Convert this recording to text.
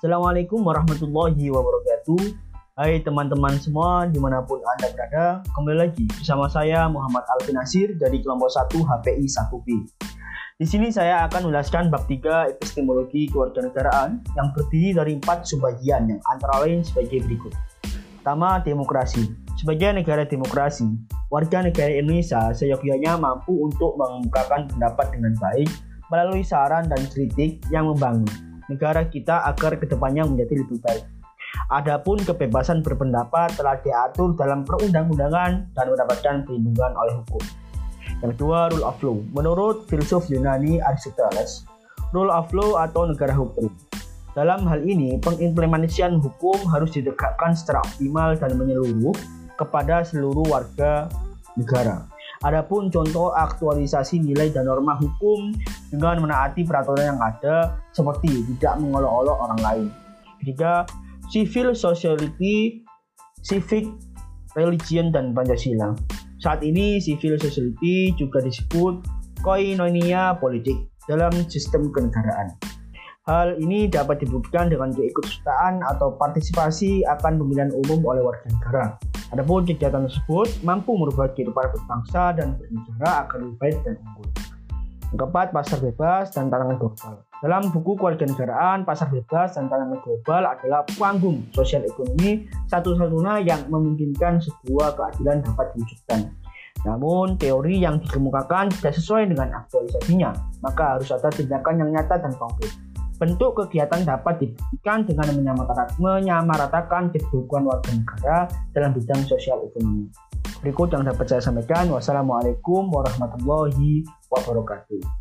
Assalamualaikum warahmatullahi wabarakatuh. Hai teman-teman semua di mana pun Anda berada, kembali lagi bersama saya Muhammad Alvin Nasir dari kelompok 1 HPI 1B. Di sini saya akan menjelaskan bab 3 epistemologi kewarganegaraan yang terdiri dari empat subbagian yang antara lain sebagai berikut. Pertama, demokrasi. Sebagai negara demokrasi, warga negara Indonesia seyogyanya mampu untuk mengemukakan pendapat dengan baik melalui saran dan kritik yang membangun negara kita agar ke depannya menjadi lebih baik. Adapun kebebasan berpendapat telah diatur dalam perundang-undangan dan mendapatkan perlindungan oleh hukum. Yang kedua, rule of law. Menurut filsuf Yunani Aristoteles, rule of law atau negara hukum. Dalam hal ini, pengimplementasian hukum harus ditegakkan secara optimal dan menyeluruh kepada seluruh warga negara. Adapun contoh aktualisasi nilai dan norma hukum dengan menaati peraturan yang ada seperti tidak mengolok-olok orang lain. Ketiga, civil society, civic, religion, dan Pancasila. Saat ini civil society juga disebut koinonia politik dalam sistem kenegaraan. Hal ini dapat dibuktikan dengan keikutsertaan atau partisipasi akan pemilihan umum oleh warga negara. Adapun kegiatan tersebut mampu merubah kehidupan berbangsa dan bernegara agar lebih baik dan unggul. Keempat, pasar bebas dan tantangan global. Dalam buku kewarganegaraan, pasar bebas dan tantangan global adalah panggung sosial ekonomi satu-satunya yang memungkinkan sebuah keadilan dapat diwujudkan. Namun, teori yang dikemukakan tidak sesuai dengan aktualisasinya, maka harus ada tindakan yang nyata dan konkret. Bentuk kegiatan dapat dibuktikan dengan menyamaratakan kedudukan warga negara dalam bidang sosial ekonomi. Berikut yang dapat saya sampaikan. Wassalamualaikum warahmatullahi wabarakatuh.